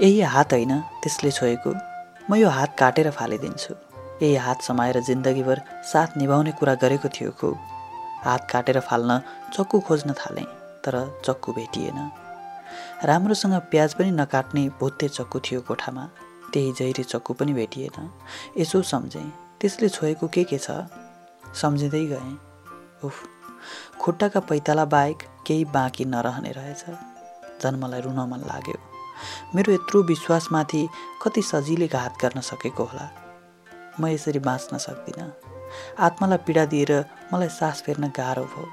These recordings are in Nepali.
यही हात होइन त्यसले छोएको। म यो हात काटेर फालिदिन्छु। यही हात समाएर जिन्दगीभर साथ निभाउने कुरा गरेको थियो खुब हात काटेर फाल्न चक्कु खोज्न थालेँ तर चक्कु भेटिएन। राम्रोसँग प्याज पनि नकाट्ने भुत्ते चक्कु थियो कोठामा। त्यही जहिरी चक्कु पनि भेटिएन। यसो सम्झेँ त्यसले छोएको के के छ? सम्झिँदै गएँ। उफ खुट्टाका पैताला बाहेक केही बाँकी नरहने रहेछ। झन् मलाई रुन मन लाग्यो। मेरो यत्रो विश्वासमाथि कति सजिलै घात गर्न सकेको होला। म यसरी बाँच्न सक्दिनँ। आत्मालाई पीडा दिएर मलाई सास फेर्न गाह्रो भयो।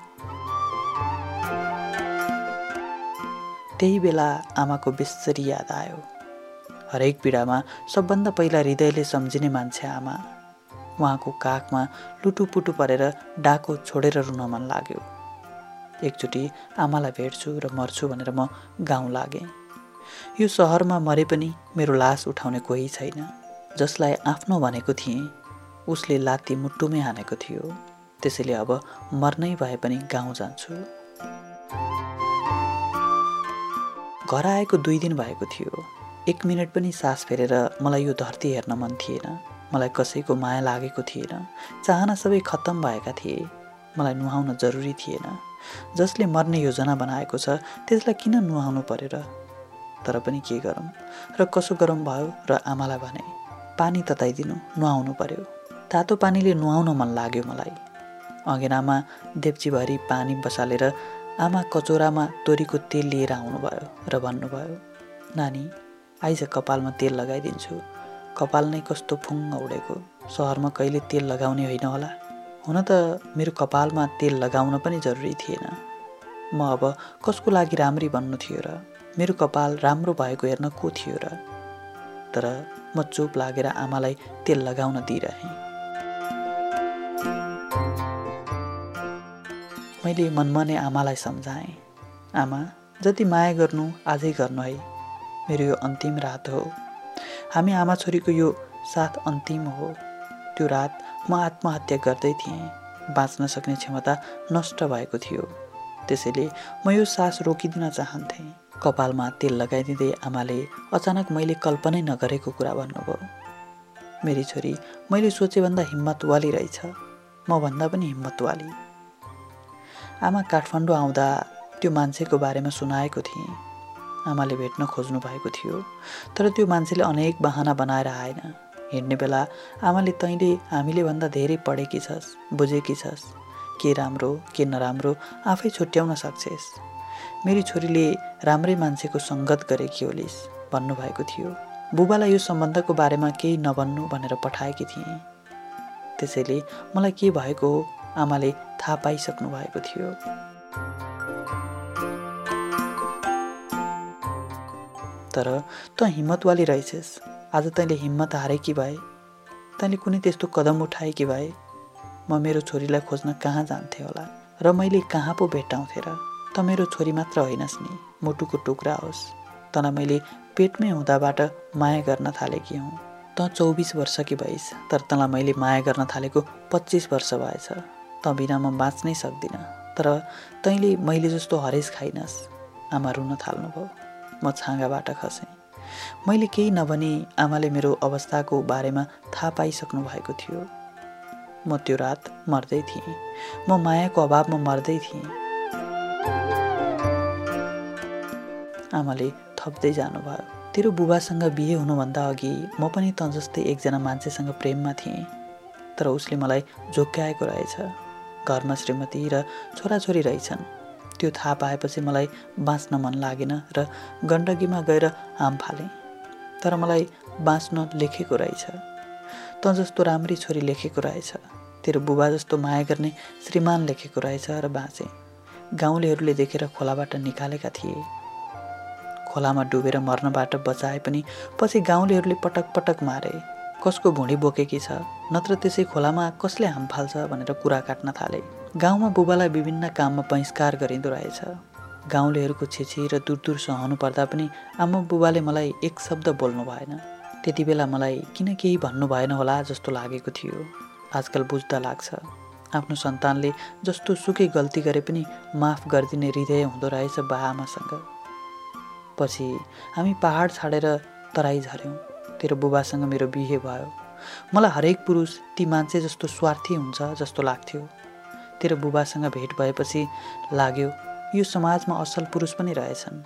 त्यही बेला आमाको बेसरी याद आयो। हरेक पीडामा सबभन्दा पहिला हृदयले सम्झिने मान्छे आमा। उहाँको काखमा लुटुपुटु परेर डाको छोडेर रुन मन लाग्यो। एकचोटि आमालाई भेट्छु र मर्छु भनेर म गाउँ लागेँ। यो सहरमा मरे पनि मेरो लास उठाउने कोही छैन। जसलाई आफ्नो भनेको थिएँ उसले लात्ती मुटुमै हानेको थियो। त्यसैले अब मर्नै भए पनि गाउँ जान्छु। घर आएको दुई दिन भएको थियो। एक मिनट पनि सास फेरेर मलाई यो धरती हेर्न मन थिएन। मलाई कसैको माया लागेको थिएन। चाहना सबै खत्तम भएका थिए। मलाई नुहाउन जरुरी थिएन। जसले मर्ने योजना बनाएको छ त्यसलाई किन नुहाउनु परेर तर पनि के गरौँ? र कसो गरौँ भयो र आमालाई भने? पानी तताइदिनु नुहाउनु पर्यो। तातो पानीले नुहाउन मन लाग्यो मलाई। अँगेनामा देप्चीभरि पानी बसालेर आमा कचौरामा तोरीको तेल लिएर आउनुभयो र भन्नुभयो नानी आइज कपालमा तेल लगाइदिन्छु। कपाल नै कस्तो फुङ्ग उडेको। सहरमा कहिले तेल लगाउने होइन होला। हुन त मेरो कपालमा तेल लगाउन पनि जरुरी थिएन। म अब कसको लागि राम्री बन्नु थियो र मेरो कपाल राम्रो भएको हेर्न को थियो र? तर म चुप लागेर आमालाई तेल लगाउन दिइरहेँ। मैले मनमने आमालाई सम्झाएँ। आमा जति माया गर्नु आजै गर्नु है। मेरो यो अन्तिम रात हो। हामी आमा छोरीको यो साथ अन्तिम हो। त्यो रात म आत्महत्या गर्दै थिएँ। बाँच्न सक्ने क्षमता नष्ट भएको थियो। त्यसैले म यो सास रोकिदिन चाहन्थेँ। कपालमा तेल लगाइदिँदै आमाले अचानक मैले कल्पनै नगरेको कुरा भन्नुभयो। मेरी छोरी मैले सोचेभन्दा हिम्मतवाली रहेछ। मभन्दा पनि हिम्मतवाली आमा काठमाडौँ आउँदा त्यो मान्छेको बारेमा सुनाएको थिएँ। आमाले भेट्न खोज्नु भएको थियो तर त्यो मान्छेले अनेक बाहना बनाएर आएन। हिँड्ने बेला आमाले तैँले हामीले भन्दा धेरै पढेकी छस् बुझेकी छस्। के राम्रो के नराम्रो आफै छुट्याउन सक्छेस्। मेरी छोरीले राम्रै मान्छेको सङ्गत गरेकी होलिस् भन्नुभएको थियो। बुबालाई यो सम्बन्धको बारेमा केही नभन्नु भनेर पठाएकी थिएँ। त्यसैले मलाई के भएको हो आमाले थाहा पाइसक्नु भएको थियो। तर त हिम्मतवाली रहेछस्। आज तैँले हिम्मत हारे कि भए। तैँले कुनै त्यस्तो कदम उठाए कि भए। म मेरो छोरीलाई खोज्न कहाँ जान्थेँ होला? र मैले कहाँ पो भेट्टाउँथेँ र? त मेरो छोरी मात्र होइनस् नि मुटुको टुक्रा होस्। तँलाई मैले पेटमै हुँदाबाट माया गर्न थालेकी हुँ। त चौबिस वर्षकी भइस् तर तँलाई मैले माया गर्न थालेको पच्चिस वर्ष भएछ। त बिना म बाँच्नै सक्दिनँ। तर तैँले मैले जस्तो हरेस खाइनस्। आमा रुन थाल्नुभयो। म छाँगाबाट खसेँ। मैले केही नभनी आमाले मेरो अवस्थाको बारेमा थाहा पाइसक्नु भएको थियो। म त्यो रात मर्दै थिएँ। म मायाको अभावमा मर्दै थिएँ। आमाले थप्दै जानुभयो। तेरो बुबासँग बिहे हुनुभन्दा अघि म पनि त जस्तै एकजना मान्छेसँग प्रेममा थिएँ। तर उसले मलाई झोक्क्याएको रहेछ। घरमा श्रीमती र छोराछोरी रहेछन्। त्यो थाहा पाएपछि मलाई बाँच्न मन लागेन र गण्डकीमा गएर हाम फालेँ। तर मलाई बाँच्न लेखेको रहेछ। त जस्तो राम्री छोरी लेखेको रहेछ। तेरो बुबा जस्तो माया गर्ने श्रीमान लेखेको रहेछ र बाँचेँ। गाउँलेहरूले देखेर खोलाबाट निकालेका थिए। खोलामा डुबेर मर्नबाट बचाए पनि पछि गाउँलेहरूले पटक पटक मारे। कसको भुँडी बोकेकी छ? नत्र त्यसै खोलामा कसले हाम फाल्छ भनेर कुरा काट्न थाले। गाउँमा बुबालाई विभिन्न काममा बहिष्कार गरिँदो रहेछ। गाउँलेहरूको छेछी र दूर दूर सहनु पर्दा पनि आमा बुबाले मलाई एक शब्द बोल्नु भएन। त्यति बेला मलाई किन केही भन्नु भएन होला जस्तो लागेको थियो। आजकल बुझ्दा लाग्छ। आफ्नो सन्तानले जस्तो सुकै गल्ती गरे पनि माफ गरिदिने हृदय हुँदो रहेछ बा आमासँग। पछि हामी पहाड छाडेर तराई झऱ्यौँ। तेरो बुबासँग मेरो बिहे भयो। मलाई हरेक पुरुष ती मान्छे जस्तो स्वार्थी हुन्छ जस्तो लाग्थ्यो। तेरो बुबासँग भेट भएपछि लाग्यो यो समाजमा असल पुरुष पनि रहेछन्।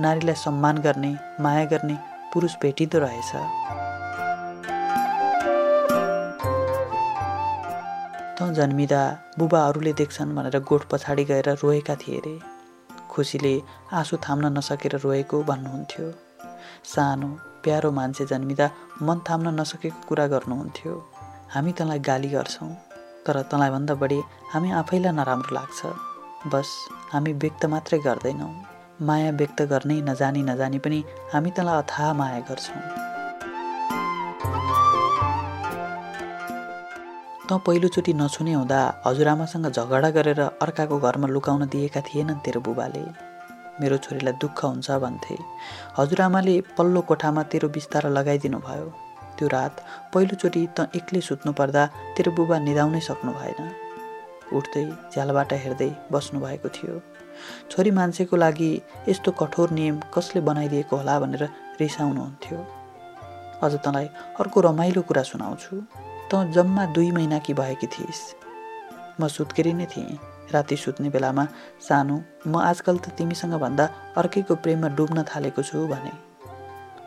नारीलाई सम्मान गर्ने माया गर्ने पुरुष भेटिँदो रहेछ। त जन्मिँदा बुबाहरूले देख्छन् भनेर गोठ पछाडि गएर रोएका थिए अरे खुसीले आँसु थाम्न नसकेर रोएको भन्नुहुन्थ्यो। सानो प्यारो मान्छे जन्मिँदा मन थाम्न नसकेको कुरा गर्नुहुन्थ्यो। हामी तँलाई गाली गर्छौँ तर तँलाई भन्दा बढी हामी आफैलाई नराम्रो लाग्छ। बस हामी व्यक्त मात्रै गर्दैनौँ। माया व्यक्त गर्नै नजानी नजानी पनि हामी तँलाई अथाह माया गर्छौँ। तँ पहिलोचोटि नछुने हुँदा हजुरआमासँग झगडा गरेर अर्काको घरमा लुकाउन दिएका थिएनन् तेरो बुबाले। मेरो छोरीलाई दुःख हुन्छ भन्थे। हजुरआमाले पल्लो कोठामा तेरो बिस्तारा लगाइदिनु भयो। त्यो रात पहिलोचोटि त एक्लै सुत्नु पर्दा तेरो बुबा निधाउनै सक्नु भएन। उठ्दै झ्यालबाट हेर्दै बस्नुभएको थियो। छोरी मान्छेको लागि यस्तो कठोर नियम कसले बनाइदिएको होला भनेर रिसाउनुहुन्थ्यो। अझ तँलाई अर्को रमाइलो कुरा सुनाउँछु। त जम्मा दुई महिना कि भएकी थिइस्। म सुत्केरी नै थिएँ। राति सुत्ने बेलामा सानो म आजकल त तिमीसँग भन्दा अर्कैको प्रेममा डुब्न थालेको छु भने।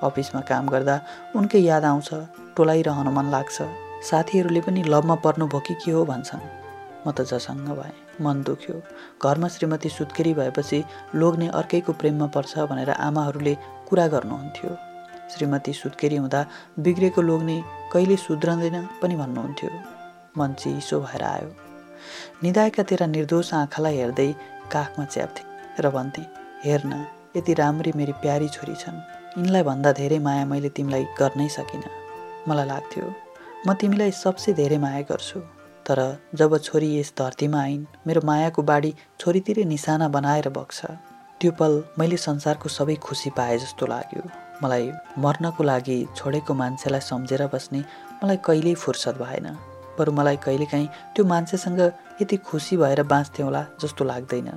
अफिसमा काम गर्दा उनकै याद आउँछ टोलाइरहन मन लाग्छ। साथीहरूले पनि लभमा पर्नु भयो कि के हो भन्छन्। म त जसङ्ग भएँ मन दुख्यो। घरमा श्रीमती सुत्केरी भएपछि लोग्ने अर्कैको प्रेममा पर्छ भनेर आमाहरूले कुरा गर्नुहुन्थ्यो। श्रीमती सुत्केरी हुँदा बिग्रेको लोग्ने कहिले सुध्रँदैन पनि भन्नुहुन्थ्यो। मन चिसो भएर आयो। निधाएका तेरा निर्दोष आँखालाई हेर्दै काखमा च्याप्थे र भन्थे हेर्न यति राम्री मेरी प्यारी छोरी छन्। यिनलाई भन्दा धेरै माया मैले तिमीलाई गर्नै सकिनँ। मलाई लाग्थ्यो म तिमीलाई सबसे धेरै माया गर्छु। तर जब छोरी यस धरतीमा आइन् मेरो मायाको बाढी छोरीतिरै निशाना बनाएर बग्छ। त्यो पल मैले संसारको सबै खुसी पाए जस्तो लाग्यो। मलाई मर्नको लागि छोडेको मान्छेलाई सम्झेर बस्ने मलाई कहिल्यै फुर्सद भएन। बरु मलाई कहिलेकाहीँ त्यो मान्छेसँग यति खुसी भएर बाँच्थेँ होला जस्तो लाग्दैन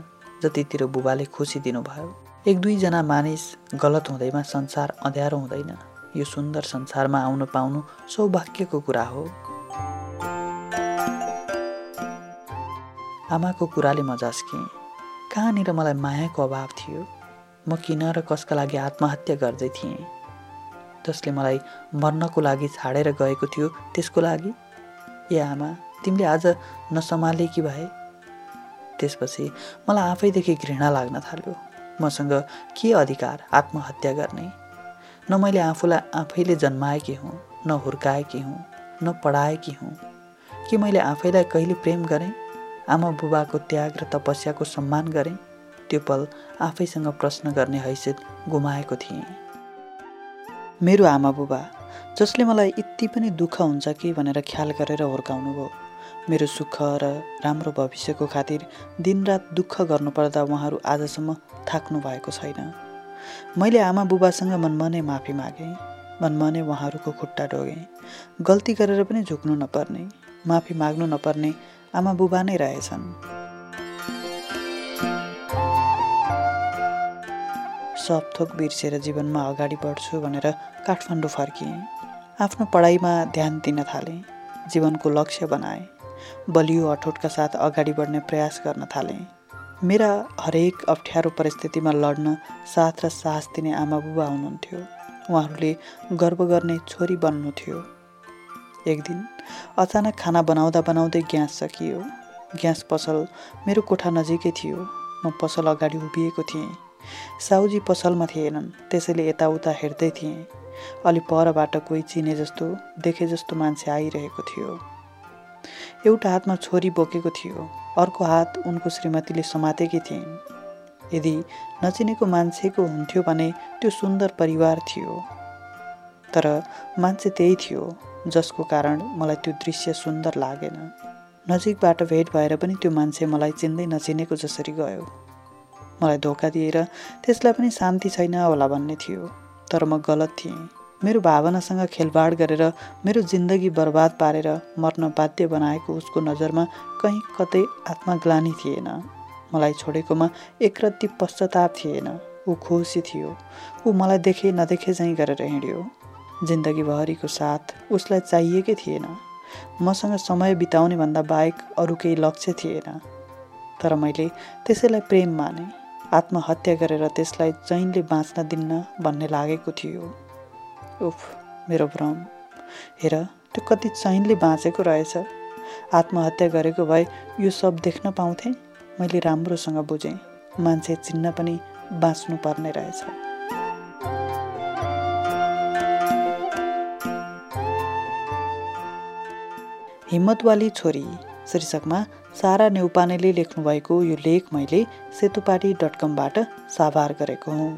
जतितिर बुबाले खुसी दिनुभयो। एक दुईजना मानिस गलत हुँदैमा संसार अँध्यारो हुँदैन। यो सुन्दर संसारमा आउन पाउनु सौभाग्यको कुरा हो। आमाको कुराले म झस्केँ कहाँनिर मलाई मायाको अभाव थियो? म किन र कसका लागि आत्महत्या गर्दै थिएँ? जसले मलाई मर्नको लागि छाडेर गएको थियो त्यसको लागि? ए आमा तिमीले आज नसम्हाले कि भए त्यसपछि मलाई आफैदेखि घृणा लाग्न थाल्यो। मसँग के अधिकार आत्महत्या गर्ने? न मैले आफूलाई आफैले जन्माएकी हुँ न हुर्काएकी हुँ न पढाएकी हुँ। कि मैले आफैलाई कहिले प्रेम गरेँ? आमा बुबाको त्याग र तपस्याको सम्मान गरेँ? त्यो पल आफैसँग प्रश्न गर्ने हैसियत गुमाएको थिएँ। मेरो आमा बुबा जसले मलाई यति पनि दुःख हुन्छ कि भनेर ख्याल गरेर हुर्काउनु भयो मेरो सुख र राम्रो भविष्यको खातिर दिनरात दुःख गर्नुपर्दा उहाँहरू आजसम्म थाक्नु भएको छैन। मैले आमा बुबासँग मनमनै माफी मागेँ मनमनै उहाँहरूको खुट्टा डोगेँ गल्ती गरेर पनि झुक्नु नपर्ने माफी माग्नु नपर्ने आमा बुबा नै रहेछन्। सब थोक बिर्सेर जीवनमा अगाडि बढ्छु भनेर काठमाडौँ फर्किएँ। आफ्नो पढाइमा ध्यान दिन थालेँ। जीवनको लक्ष्य बनाएँ। बलियो अठोटका साथ अगाडि बढ्ने प्रयास गर्न थालेँ। मेरा हरेक अप्ठ्यारो परिस्थितिमा लड्न साथ र साहस दिने आमा बुबा हुनुहुन्थ्यो। उहाँहरूले गर्व गर्ने छोरी बन्नु थियो। एक दिन अचानक खाना बनाउँदा बनाउँदै ग्यास सकियो। ग्यास पसल मेरो कोठा नजिकै थियो। म पसल अगाडि उभिएको थिएँ। साउजी पसलमा थिएनन् त्यसैले यताउता हेर्दै थिएँ। अलि परबाट कोही चिने जस्तो देखे जस्तो मान्छे आइरहेको थियो। एउटा हातमा छोरी बोकेको थियो अर्को हात उनको श्रीमतीले समातेकी थिइन्। यदि नचिनेको मान्छेको हुन्थ्यो भने त्यो सुन्दर परिवार थियो। तर मान्छे त्यही थियो जसको कारण मलाई त्यो दृश्य सुन्दर लागेन। नजिकबाट भेट भएर पनि त्यो मान्छे मलाई चिन्दै नचिनेको जसरी गयो। मलाई धोका दिएर त्यसलाई पनि शान्ति छैन होला भन्ने थियो। तर म गलत थिएँ। मेरो भावनासँग खेलबाड गरेर मेरो जिन्दगी बर्बाद पारेर मर्न बाध्य बनाएको उसको नजरमा कहीँ कतै आत्मग्लानी थिएन। मलाई छोडेकोमा एकरत्ती पश्चाताप थिएन। ऊ खुसी थियो। ऊ मलाई देखे नदेखे झैँ गरेर हिँड्यो। जिन्दगीभरिको साथ उसलाई चाहिएकै थिएन। मसँग समय बिताउने भन्दा बाहेक अरू केही लक्ष्य थिएन। तर मैले त्यसैलाई प्रेम माने। आत्महत्या गरेर त्यसलाई चैनले बाँच्न दिन्न भन्ने लागेको थियो। उफ मेरो भ्रम। हेर त्यो कति चैनले बाँचेको रहेछ। आत्महत्या गरेको भए यो सब देख्न पाउँथेँ? मैले राम्रोसँग बुझेँ। मान्छे चिन्न पनि बाँच्नु पर्ने रहेछ। हिम्मतवाली छोरी शीर्षकमा सारा नेउपानेले लेख्नुभएको यो लेख मैले सेतुपाटी डट कमबाट साभार गरेको हुँ।